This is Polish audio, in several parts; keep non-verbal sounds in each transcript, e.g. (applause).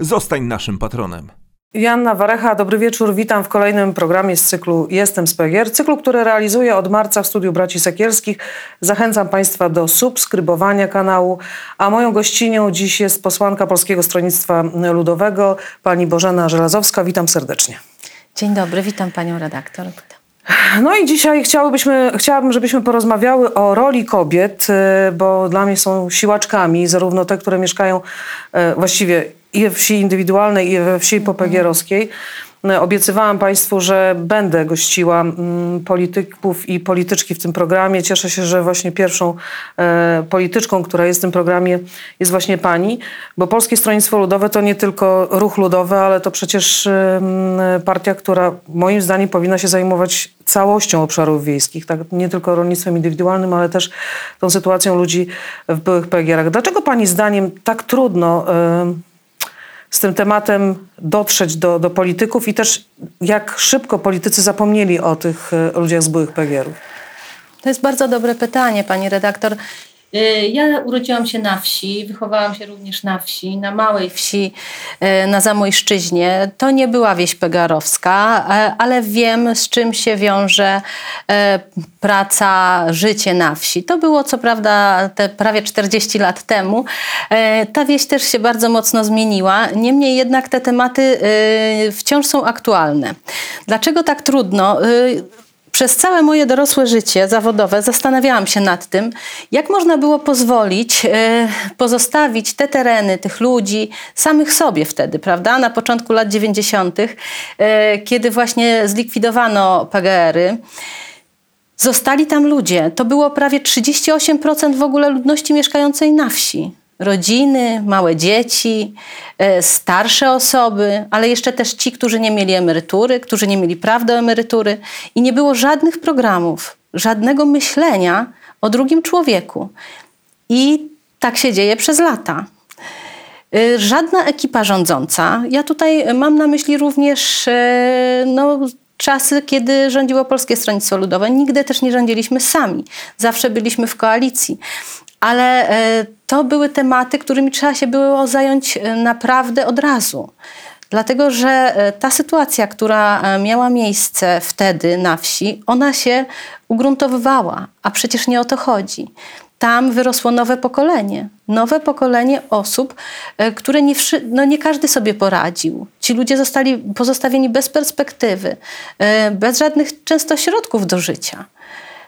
Zostań naszym patronem. Janna Warecha, dobry wieczór. Witam w kolejnym programie z cyklu Jestem z PGR. Cyklu, który realizuję od marca w studiu Braci Sekielskich. Zachęcam Państwa do subskrybowania kanału. A moją gościnią dziś jest posłanka Polskiego Stronnictwa Ludowego, pani Bożena Żelazowska. Witam serdecznie. Dzień dobry, witam panią redaktor. No i dzisiaj chciałybyśmy, chciałabym, żebyśmy porozmawiały o roli kobiet, y, bo dla mnie są siłaczkami, zarówno te, które mieszkają y, właściwie i we wsi indywidualnej, i we wsi popegierowskiej. E, obiecywałam Państwu, że będę gościła mm, polityków i polityczki w tym programie. Cieszę się, że właśnie pierwszą e, polityczką, która jest w tym programie, jest właśnie Pani, bo Polskie Stronnictwo Ludowe to nie tylko ruch ludowy, ale to przecież partia, która moim zdaniem powinna się zajmować całością obszarów wiejskich, tak? nie tylko rolnictwem indywidualnym, ale też tą sytuacją ludzi w byłych PGR-ach. Dlaczego Pani zdaniem tak trudno z tym tematem dotrzeć do, do polityków i też jak szybko politycy zapomnieli o tych e, ludziach z byłych PGR-ów? To jest bardzo dobre pytanie, pani redaktor. Y, ja urodziłam się na wsi, wychowałam się również na wsi, na małej wsi y, na Zamojszczyźnie. To nie była wieś pegarowska, e, ale wiem z czym się wiąże e, praca, życie na wsi. To było co prawda te prawie 40 lat temu. E, ta wieś też się bardzo mocno zmieniła, niemniej jednak te tematy wciąż są aktualne. Dlaczego tak trudno? Przez całe moje dorosłe życie zawodowe zastanawiałam się nad tym, jak można było pozwolić, e, pozostawić te tereny tych ludzi samych sobie wtedy, prawda? Na początku lat 90., e, kiedy właśnie zlikwidowano PGR-y. Zostali tam ludzie. To było prawie 38% w ogóle ludności mieszkającej na wsi rodziny, małe dzieci, e, starsze osoby, ale jeszcze też ci, którzy nie mieli emerytury, którzy nie mieli praw do emerytury i nie było żadnych programów, żadnego myślenia o drugim człowieku. I tak się dzieje przez lata. E, żadna ekipa rządząca, ja tutaj mam na myśli również e, no, czasy, kiedy rządziło Polskie Stronnictwo Ludowe. Nigdy też nie rządziliśmy sami. Zawsze byliśmy w koalicji ale e, to były tematy, którymi trzeba się było zająć e, naprawdę od razu. Dlatego, że e, ta sytuacja, która miała miejsce wtedy na wsi, ona się ugruntowywała, a przecież nie o to chodzi. Tam wyrosło nowe pokolenie, nowe pokolenie osób, które nie, no nie każdy sobie poradził. Ci ludzie zostali pozostawieni bez perspektywy, bez żadnych często środków do życia.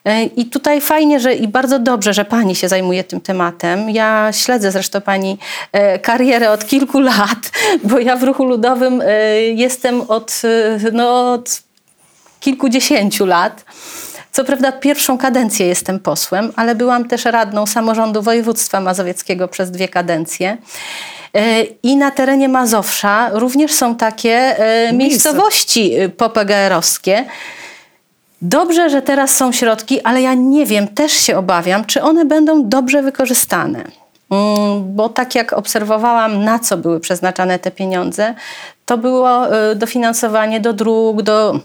E, I tutaj fajnie, że i bardzo dobrze, że pani się zajmuje tym tematem. Ja śledzę zresztą pani e, karierę od kilku lat, (laughs) bo ja w ruchu ludowym e, jestem od, no, od kilkudziesięciu lat. Co prawda pierwszą kadencję jestem posłem, ale byłam też radną samorządu województwa mazowieckiego przez dwie kadencje. I na terenie Mazowsza również są takie miejscowości popgr-owskie, Dobrze, że teraz są środki, ale ja nie wiem, też się obawiam, czy one będą dobrze wykorzystane. Mm, bo tak jak obserwowałam, na co były przeznaczane te pieniądze, to było y, dofinansowanie do dróg, do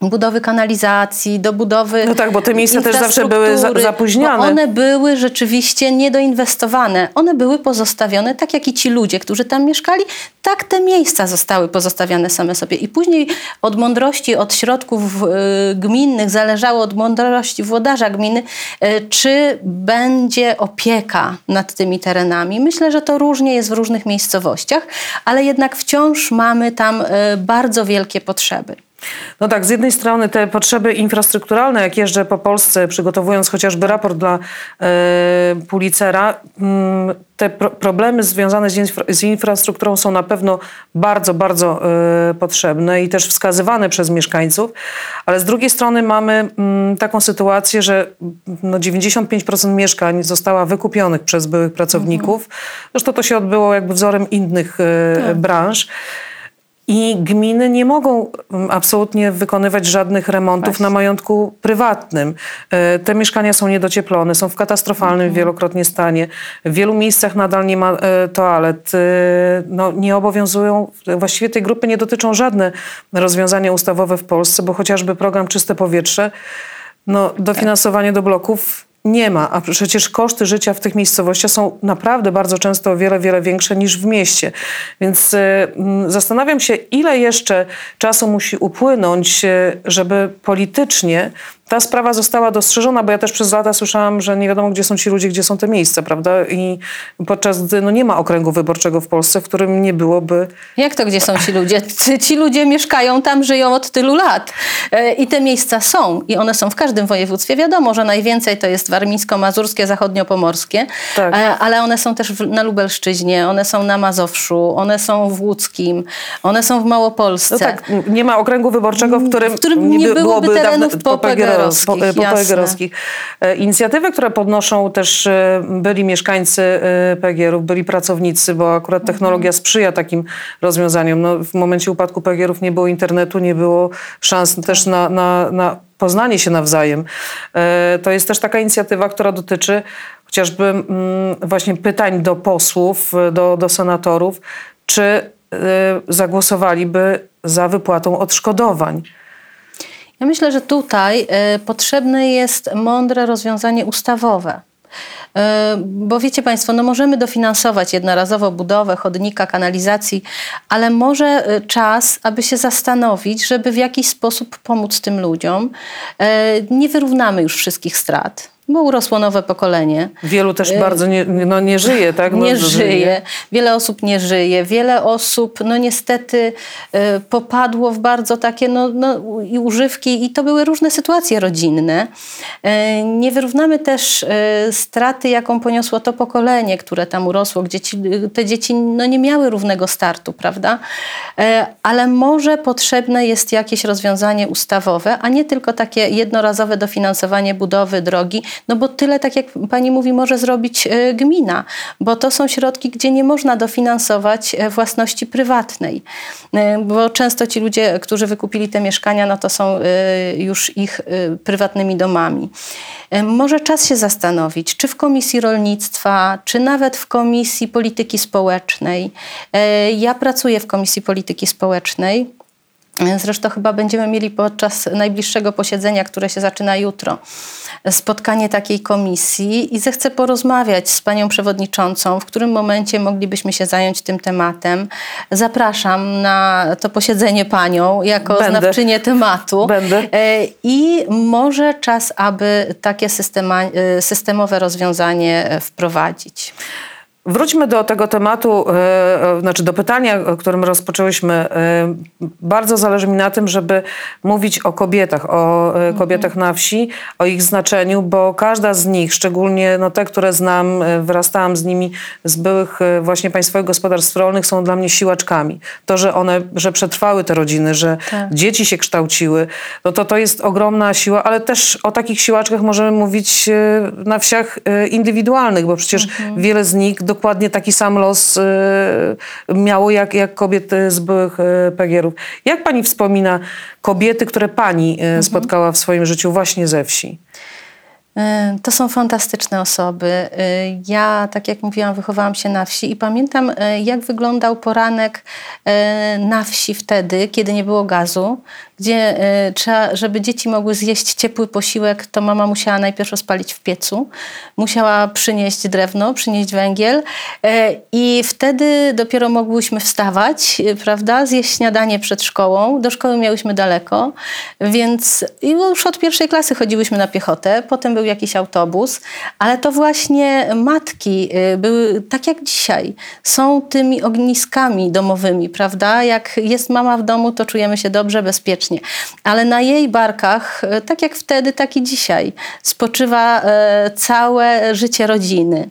budowy kanalizacji, do budowy No tak, bo te miejsca też zawsze były za, zapóźniane. one były rzeczywiście niedoinwestowane. One były pozostawione, tak jak i ci ludzie, którzy tam mieszkali, tak te miejsca zostały pozostawiane same sobie. I później od mądrości, od środków y, gminnych zależało od mądrości włodarza gminy, y, czy będzie opieka nad tymi terenami. Myślę, że to różnie jest w różnych miejscowościach, ale jednak wciąż mamy tam y, bardzo wielkie potrzeby. No tak, z jednej strony te potrzeby infrastrukturalne, jak jeżdżę po Polsce, przygotowując chociażby raport dla e, Pulicera, mm, te pro problemy związane z, infra z, infrastrukturą są na pewno bardzo, bardzo e, potrzebne i też wskazywane przez mieszkańców, ale z drugiej strony mamy mm, taką sytuację, że no, 95% mieszkań została wykupionych przez byłych pracowników. Zresztą to się odbyło jakby wzorem innych e, branż. I gminy nie mogą mm, absolutnie wykonywać żadnych remontów Właśnie. na majątku prywatnym. E, Te mieszkania są niedocieplone, są w katastrofalnym wielokrotnie stanie. W wielu miejscach nadal nie ma e, toalet. E, No, nie obowiązują, właściwie tej grupy nie dotyczą żadne rozwiązania ustawowe w Polsce, bo chociażby program Czyste Powietrze, no, dofinansowanie do bloków nie ma, a przecież koszty życia w tych miejscowościach są naprawdę bardzo często o wiele, wiele większe niż w mieście. Więc mm, zastanawiam się, ile jeszcze czasu musi upłynąć, e, żeby politycznie ta sprawa została dostrzeżona, bo ja też przez lata słyszałam, że nie wiadomo, gdzie są ci ludzie, gdzie są te miejsca, prawda? I podczas gdy no, nie ma okręgu wyborczego w Polsce, w którym nie byłoby Jak to, gdzie są ci ludzie? Ci ludzie mieszkają tam, żyją od tylu lat. E, I te miejsca są. I one są w każdym województwie. Wiadomo, że najwięcej to jest warmińsko-mazurskie, zachodniopomorskie, Tak. e, ale one są też na Lubelszczyźnie, one są na Mazowszu, one są w Łódzkim, one są w Małopolsce. No tak, nie ma okręgu wyborczego, w którym, W którym nie by- byłoby terenów popegeerowskich, popegeerowskich, jasne. popegeerowskich. E, Inicjatywy, które podnoszą też e, byli mieszkańcy e, PGR-ów, byli pracownicy, bo akurat Mhm. technologia sprzyja takim rozwiązaniom. No, w momencie upadku PGR-ów nie było internetu, nie było szans też na, na, na poznanie się nawzajem. E, To jest też taka inicjatywa, która dotyczy chociażby mm, właśnie pytań do posłów, e, do, do senatorów, czy e, zagłosowaliby za wypłatą odszkodowań. Ja myślę, że tutaj e, potrzebne jest mądre rozwiązanie ustawowe. E, Bo wiecie Państwo, no możemy dofinansować jednorazowo budowę chodnika, kanalizacji, ale może e, czas, aby się zastanowić, żeby w jakiś sposób pomóc tym ludziom. Nie wyrównamy już wszystkich strat, bo urosło nowe pokolenie. Wielu też bardzo nie, no, nie żyje, tak? No, Nie no, żyje. Wiele osób nie żyje. Wiele osób, no niestety, e, popadło w bardzo takie no, no, i używki i to były różne sytuacje rodzinne. E, Nie wyrównamy też straty, jaką poniosło to pokolenie, które tam urosło, gdzie ci, te dzieci no, nie miały równego startu, prawda? Ale może potrzebne jest jakieś rozwiązanie ustawowe, a nie tylko takie jednorazowe dofinansowanie budowy drogi, no bo tyle, tak jak pani mówi, może zrobić e, gmina, bo to są środki, gdzie nie można dofinansować e, własności prywatnej, E, bo często ci ludzie, którzy wykupili te mieszkania, no to są już ich prywatnymi domami. Może czas się zastanowić, czy w Komisji Rolnictwa, czy nawet w Komisji Polityki Społecznej. Ja pracuję w Komisji Polityki Społecznej. Zresztą chyba będziemy mieli podczas najbliższego posiedzenia, które się zaczyna jutro, spotkanie takiej komisji i zechcę porozmawiać z panią przewodniczącą, w którym momencie moglibyśmy się zająć tym tematem. Zapraszam na to posiedzenie panią jako Będę. znawczynię tematu. Będę. E, I może czas, aby takie e, systemowe rozwiązanie e, wprowadzić. Wróćmy do tego tematu, e, e, znaczy do pytania, o którym rozpoczęłyśmy. E, bardzo zależy mi na tym, żeby mówić o kobietach, o e, kobietach na wsi, o ich znaczeniu, bo każda z nich, szczególnie no, te, które znam, wyrastałam z nimi z byłych właśnie państwowych gospodarstw rolnych, są dla mnie siłaczkami. To, że one, że przetrwały te rodziny, że Tak. dzieci się kształciły, no to to jest ogromna siła, ale też o takich siłaczkach możemy mówić na wsiach indywidualnych, bo przecież wiele z nich dokładnie taki sam los e, miało jak, jak kobiety z byłych e, PGR-ów. Jak pani wspomina kobiety, które pani e, spotkała w swoim życiu właśnie ze wsi? Y, To są fantastyczne osoby. Y, Ja, tak jak mówiłam, wychowałam się na wsi i pamiętam, y, jak wyglądał poranek y, na wsi wtedy, kiedy nie było gazu, gdzie y, trzeba, żeby dzieci mogły zjeść ciepły posiłek, to mama musiała najpierw rozpalić w piecu, musiała przynieść drewno, przynieść węgiel y, i wtedy dopiero mogłyśmy wstawać, y, prawda, zjeść śniadanie przed szkołą. Do szkoły miałyśmy daleko, więc już od pierwszej klasy chodziłyśmy na piechotę, potem był jakiś autobus, ale to właśnie matki były, tak jak dzisiaj, są tymi ogniskami domowymi, prawda? Jak jest mama w domu, to czujemy się dobrze, bezpiecznie. Ale na jej barkach, y, tak jak wtedy, tak i dzisiaj, spoczywa e, całe życie rodziny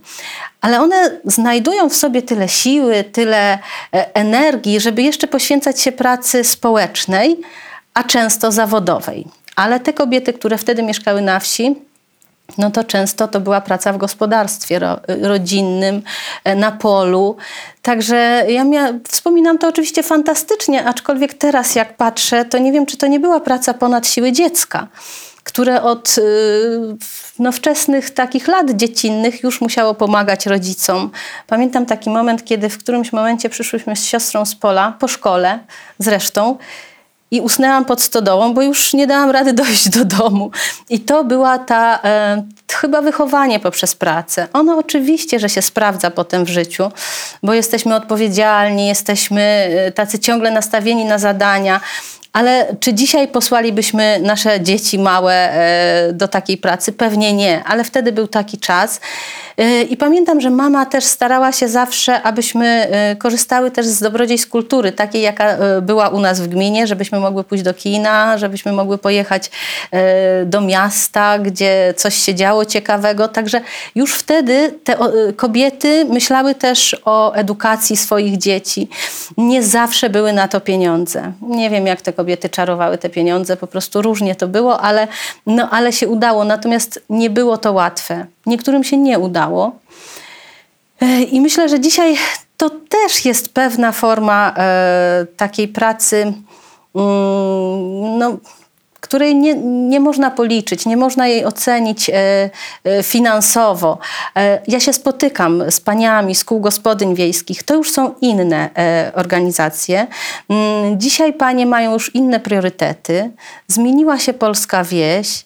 ale one znajdują w sobie tyle siły, tyle e, energii, żeby jeszcze poświęcać się pracy społecznej, a często zawodowej. Ale te kobiety, które wtedy mieszkały na wsi, no to często to była praca w gospodarstwie ro, rodzinnym, e, na polu. Także ja mia, wspominam to oczywiście fantastycznie, aczkolwiek teraz jak patrzę, to nie wiem, czy to nie była praca ponad siły dziecka które od y, no, wczesnych takich lat dziecinnych już musiało pomagać rodzicom. Pamiętam taki moment, kiedy w którymś momencie przyszłyśmy z siostrą z pola, po szkole zresztą, i usnęłam pod stodołą, bo już nie dałam rady (laughs) dojść do domu. I to była ta e, chyba wychowanie poprzez pracę. Ono oczywiście, że się sprawdza potem w życiu, bo jesteśmy odpowiedzialni, jesteśmy e, tacy ciągle nastawieni na zadania, ale czy dzisiaj posłalibyśmy nasze dzieci małe e, do takiej pracy? Pewnie nie, ale wtedy był taki czas. E, I pamiętam, że mama też starała się zawsze, abyśmy e, korzystały też z dobrodziejstw kultury, takiej jaka była u nas w gminie, żebyśmy mogły pójść do kina, żebyśmy mogły pojechać do miasta, gdzie coś się działo ciekawego. Także już wtedy te kobiety myślały też o edukacji swoich dzieci. Nie zawsze były na to pieniądze. Nie wiem, jak te kobiety czarowały te pieniądze, po prostu różnie to było, ale, no, ale się udało. Natomiast nie było to łatwe. Niektórym się nie udało. E, I myślę, że dzisiaj to też jest pewna forma e, takiej pracy. Mm, no, której nie, nie można policzyć, nie można jej ocenić e, e, finansowo. E, ja się spotykam z paniami z kół gospodyń wiejskich, to już są inne organizacje. Mm, dzisiaj panie mają już inne priorytety. Zmieniła się polska wieś,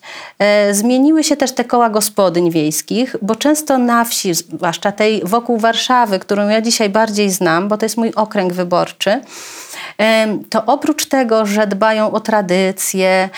zmieniły się też te koła gospodyń wiejskich, bo często na wsi, zwłaszcza tej wokół Warszawy, którą ja dzisiaj bardziej znam, bo to jest mój okręg wyborczy, to oprócz tego, że dbają o tradycje,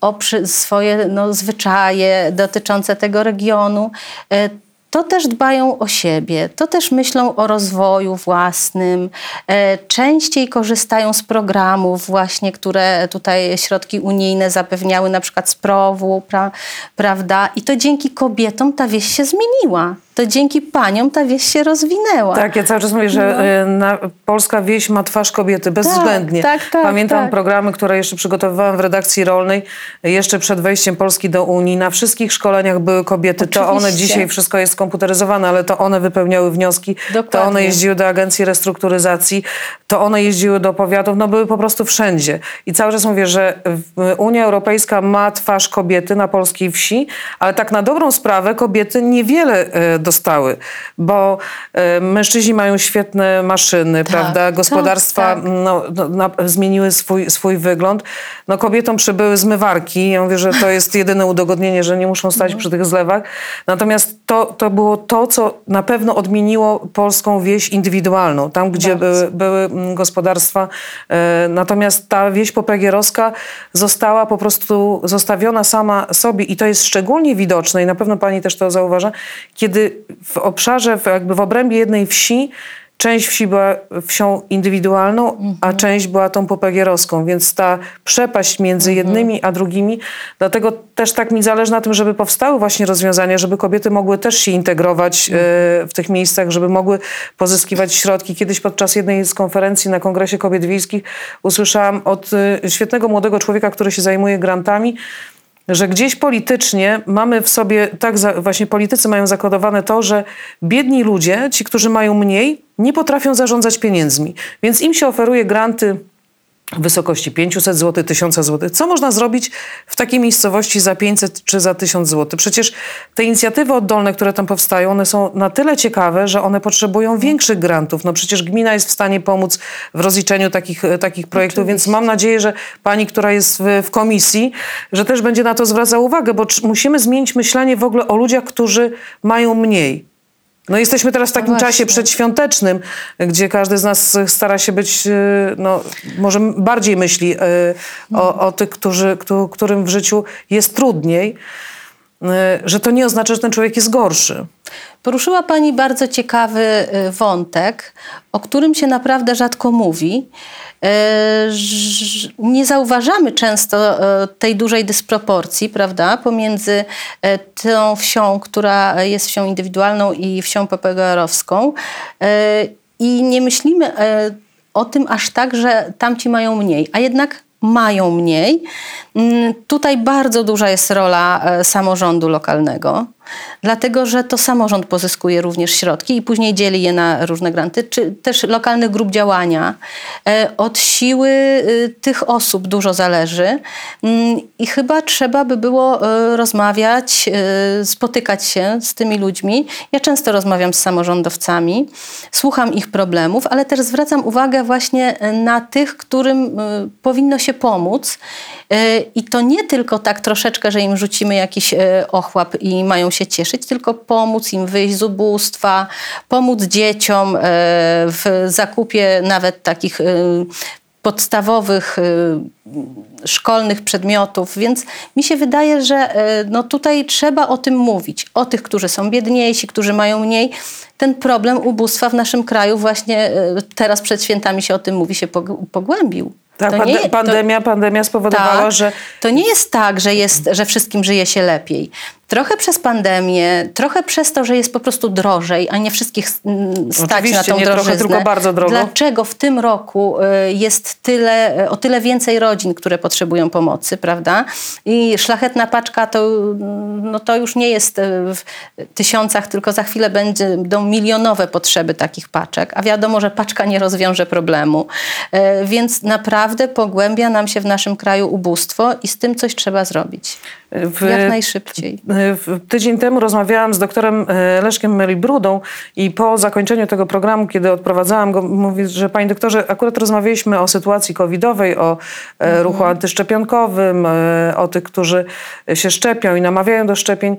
o swoje no, zwyczaje dotyczące tego regionu, e, to też dbają o siebie, to też myślą o rozwoju własnym, e, częściej korzystają z programów właśnie, które tutaj środki unijne zapewniały, na przykład z PROW-u, pra, prawda? I to dzięki kobietom ta wieś się zmieniła to dzięki paniom ta wieś się rozwinęła. Tak, ja cały czas mówię, że no. E, na, polska wieś ma twarz kobiety, bezwzględnie. Tak, tak, tak, Pamiętam tak. programy, które jeszcze przygotowywałam w redakcji rolnej, jeszcze przed wejściem Polski do Unii. Na wszystkich szkoleniach były kobiety. Oczywiście. To one, dzisiaj wszystko jest komputeryzowane, ale to one wypełniały wnioski, Dokładnie. to one jeździły do Agencji Restrukturyzacji, to one jeździły do powiatów, no były po prostu wszędzie. I cały czas mówię, że Unia Europejska ma twarz kobiety na polskiej wsi, ale tak na dobrą sprawę kobiety niewiele e, dostały, bo y, mężczyźni mają świetne maszyny, tak, prawda? Tak, Gospodarstwa tak, tak. No, no, zmieniły swój, swój wygląd. No, kobietom przybyły zmywarki. Ja mówię, że to (laughs) jest jedyne udogodnienie, że nie muszą stać przy tych zlewach. Natomiast to, to było to, co na pewno odmieniło polską wieś indywidualną, tam gdzie były, były, mm, gospodarstwa. Y, natomiast ta wieś popegierowska została po prostu zostawiona sama sobie i to jest szczególnie widoczne i na pewno pani też to zauważa, kiedy w obszarze, w, jakby w obrębie jednej wsi, część wsi była wsią indywidualną, mhm. a część była tą popegierowską, więc ta przepaść między mhm. jednymi a drugimi, dlatego też tak mi zależy na tym, żeby powstały właśnie rozwiązania, żeby kobiety mogły też się integrować mhm. y, w tych miejscach, żeby mogły pozyskiwać środki. Kiedyś podczas jednej z konferencji na Kongresie Kobiet Wiejskich usłyszałam od y, świetnego młodego człowieka, który się zajmuje grantami, że gdzieś politycznie mamy w sobie, tak za, właśnie politycy mają zakodowane to, że biedni ludzie, ci, którzy mają mniej, nie potrafią zarządzać pieniędzmi. Więc im się oferuje granty w wysokości 500 zł, 1000 zł. Co można zrobić w takiej miejscowości za 500 czy za 1000 zł? Przecież te inicjatywy oddolne, które tam powstają, one są na tyle ciekawe, że one potrzebują większych grantów. No przecież gmina jest w stanie pomóc w rozliczeniu takich, takich projektów, Oczywiście. więc mam nadzieję, że pani, która jest w, w komisji, że też będzie na to zwracała uwagę, bo musimy zmienić myślenie w ogóle o ludziach, którzy mają mniej. No jesteśmy teraz w takim no czasie przedświątecznym, gdzie każdy z nas stara się być, y, no, może bardziej myśli y, o, o tych, którzy, którym w życiu jest trudniej. Że to nie oznacza, że ten człowiek jest gorszy. Poruszyła Pani bardzo ciekawy y, wątek, o którym się naprawdę rzadko mówi. Y, Nie zauważamy często y, tej dużej dysproporcji, prawda, pomiędzy y, tą wsią, która jest wsią indywidualną i wsią PPGR-owską. Y, I nie myślimy y, o tym aż tak, że tamci mają mniej, a jednak mają mniej. Mm, Tutaj bardzo duża jest rola e, samorządu lokalnego, dlatego że to samorząd pozyskuje również środki i później dzieli je na różne granty, czy też lokalnych grup działania. E, Od siły y, tych osób dużo zależy Mm, i chyba trzeba by było e, rozmawiać, e, spotykać się z tymi ludźmi. Ja często rozmawiam z samorządowcami, słucham ich problemów, ale też zwracam uwagę właśnie na tych, którym powinno się pomóc. I to nie tylko tak troszeczkę, że im rzucimy jakiś ochłap i mają się cieszyć, tylko pomóc im wyjść z ubóstwa, pomóc dzieciom e, w zakupie nawet takich e, podstawowych y, szkolnych przedmiotów, więc mi się wydaje, że no tutaj trzeba o tym mówić. O tych, którzy są biedniejsi, którzy mają mniej. Ten problem ubóstwa w naszym kraju właśnie teraz przed świętami się o tym mówi, się pog- pogłębił. Tak, pande- nie- to- pandemia, pandemia spowodowała, tak, że To nie jest tak, że, jest, że wszystkim żyje się lepiej. Trochę przez pandemię, trochę przez to, że jest po prostu drożej, a nie wszystkich stać Oczywiście, na tą nie trochę, tylko bardzo drogo. Dlaczego w tym roku y, jest tyle, o tyle więcej rodzin, które potrzebują pomocy, prawda? I szlachetna paczka to, no to już nie jest y, w tysiącach, tylko za chwilę będą milionowe potrzeby takich paczek, a wiadomo, że paczka nie rozwiąże problemu. Y, Więc naprawdę pogłębia nam się w naszym kraju ubóstwo i z tym coś trzeba zrobić. w, Jak najszybciej. W- Tydzień temu rozmawiałam z doktorem e, Leszkiem Melibrudą i po zakończeniu tego programu, kiedy odprowadzałam go, mówi, że panie doktorze, akurat rozmawialiśmy o sytuacji covidowej, o e, ruchu antyszczepionkowym, e, o tych, którzy się szczepią i namawiają do szczepień.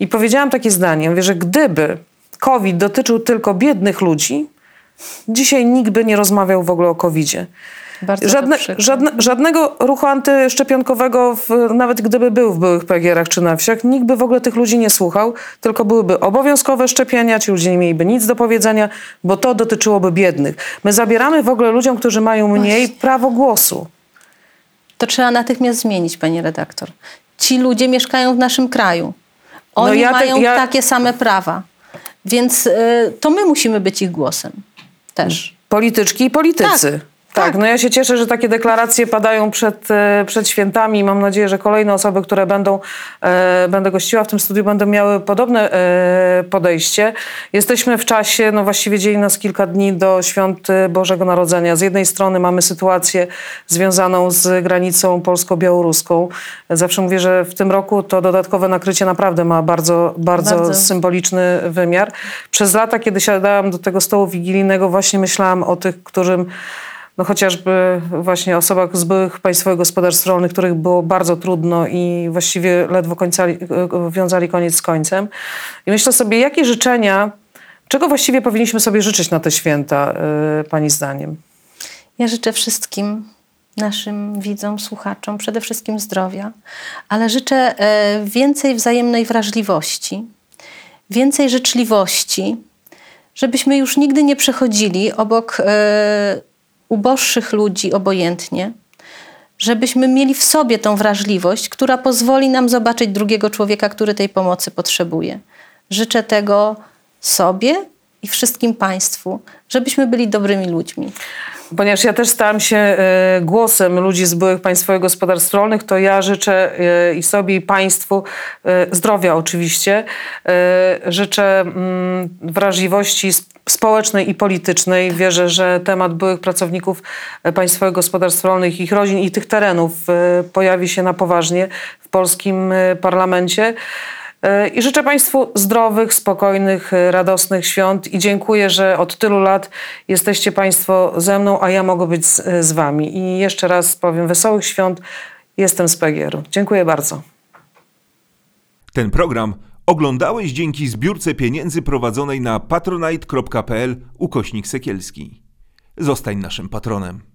I powiedziałam takie zdanie, mówię, że gdyby COVID dotyczył tylko biednych ludzi, dzisiaj nikt by nie rozmawiał w ogóle o COVIDzie. Bardzo Żadne, żadne, żadnego ruchu antyszczepionkowego, w, nawet gdyby był w byłych PGR-ach czy na wsiach, nikt by w ogóle tych ludzi nie słuchał, tylko byłyby obowiązkowe szczepienia, ci ludzie nie mieliby nic do powiedzenia, bo to dotyczyłoby biednych. My zabieramy w ogóle ludziom, którzy mają mniej, prawo głosu. To trzeba natychmiast zmienić, pani redaktor. Ci ludzie mieszkają w naszym kraju. Oni No ja te- mają ja- takie same prawa. Więc y, to my musimy być ich głosem też. Polityczki i politycy. Tak, Tak, tak. no ja się cieszę, że takie deklaracje padają przed, e, przed świętami mam nadzieję, że kolejne osoby, które będą, e, będę gościła w tym studiu, będą miały podobne e, podejście. Jesteśmy w czasie, no właściwie dzieli nas kilka dni do świąt e, Bożego Narodzenia. Z jednej strony mamy sytuację związaną z granicą polsko-białoruską. Zawsze mówię, że w tym roku to dodatkowe nakrycie naprawdę ma bardzo, bardzo, Bardzo. symboliczny wymiar. Przez lata, kiedy siadałam do tego stołu wigilijnego, właśnie myślałam o tych, którym no chociażby właśnie osobach z byłych państwowych gospodarstw rolnych, których było bardzo trudno i właściwie ledwo końcali, wiązali koniec z końcem. I myślę sobie, jakie życzenia, czego właściwie powinniśmy sobie życzyć na te święta, y, pani zdaniem? Ja życzę wszystkim naszym widzom, słuchaczom przede wszystkim zdrowia, ale życzę e, więcej wzajemnej wrażliwości, więcej życzliwości, żebyśmy już nigdy nie przechodzili obok e, uboższych ludzi obojętnie, żebyśmy mieli w sobie tą wrażliwość, która pozwoli nam zobaczyć drugiego człowieka, który tej pomocy potrzebuje. Życzę tego sobie i wszystkim Państwu, żebyśmy byli dobrymi ludźmi. Ponieważ ja też stałam się e, głosem ludzi z byłych państwowych gospodarstw rolnych, to ja życzę e, i sobie, i państwu e, zdrowia oczywiście. Życzę mm, wrażliwości sp- społecznej i politycznej. Wierzę, że temat byłych pracowników państwowych gospodarstw rolnych, ich rodzin i tych terenów pojawi się na poważnie w polskim parlamencie. E, I życzę Państwu zdrowych, spokojnych, e, radosnych świąt i dziękuję, że od tylu lat jesteście Państwo ze mną, a ja mogę być z, z Wami. I jeszcze raz powiem wesołych świąt. Jestem z PGR-u. Dziękuję bardzo. Ten program oglądałeś dzięki zbiórce pieniędzy prowadzonej na patronite.pl ukośnik sekielski. Zostań naszym patronem.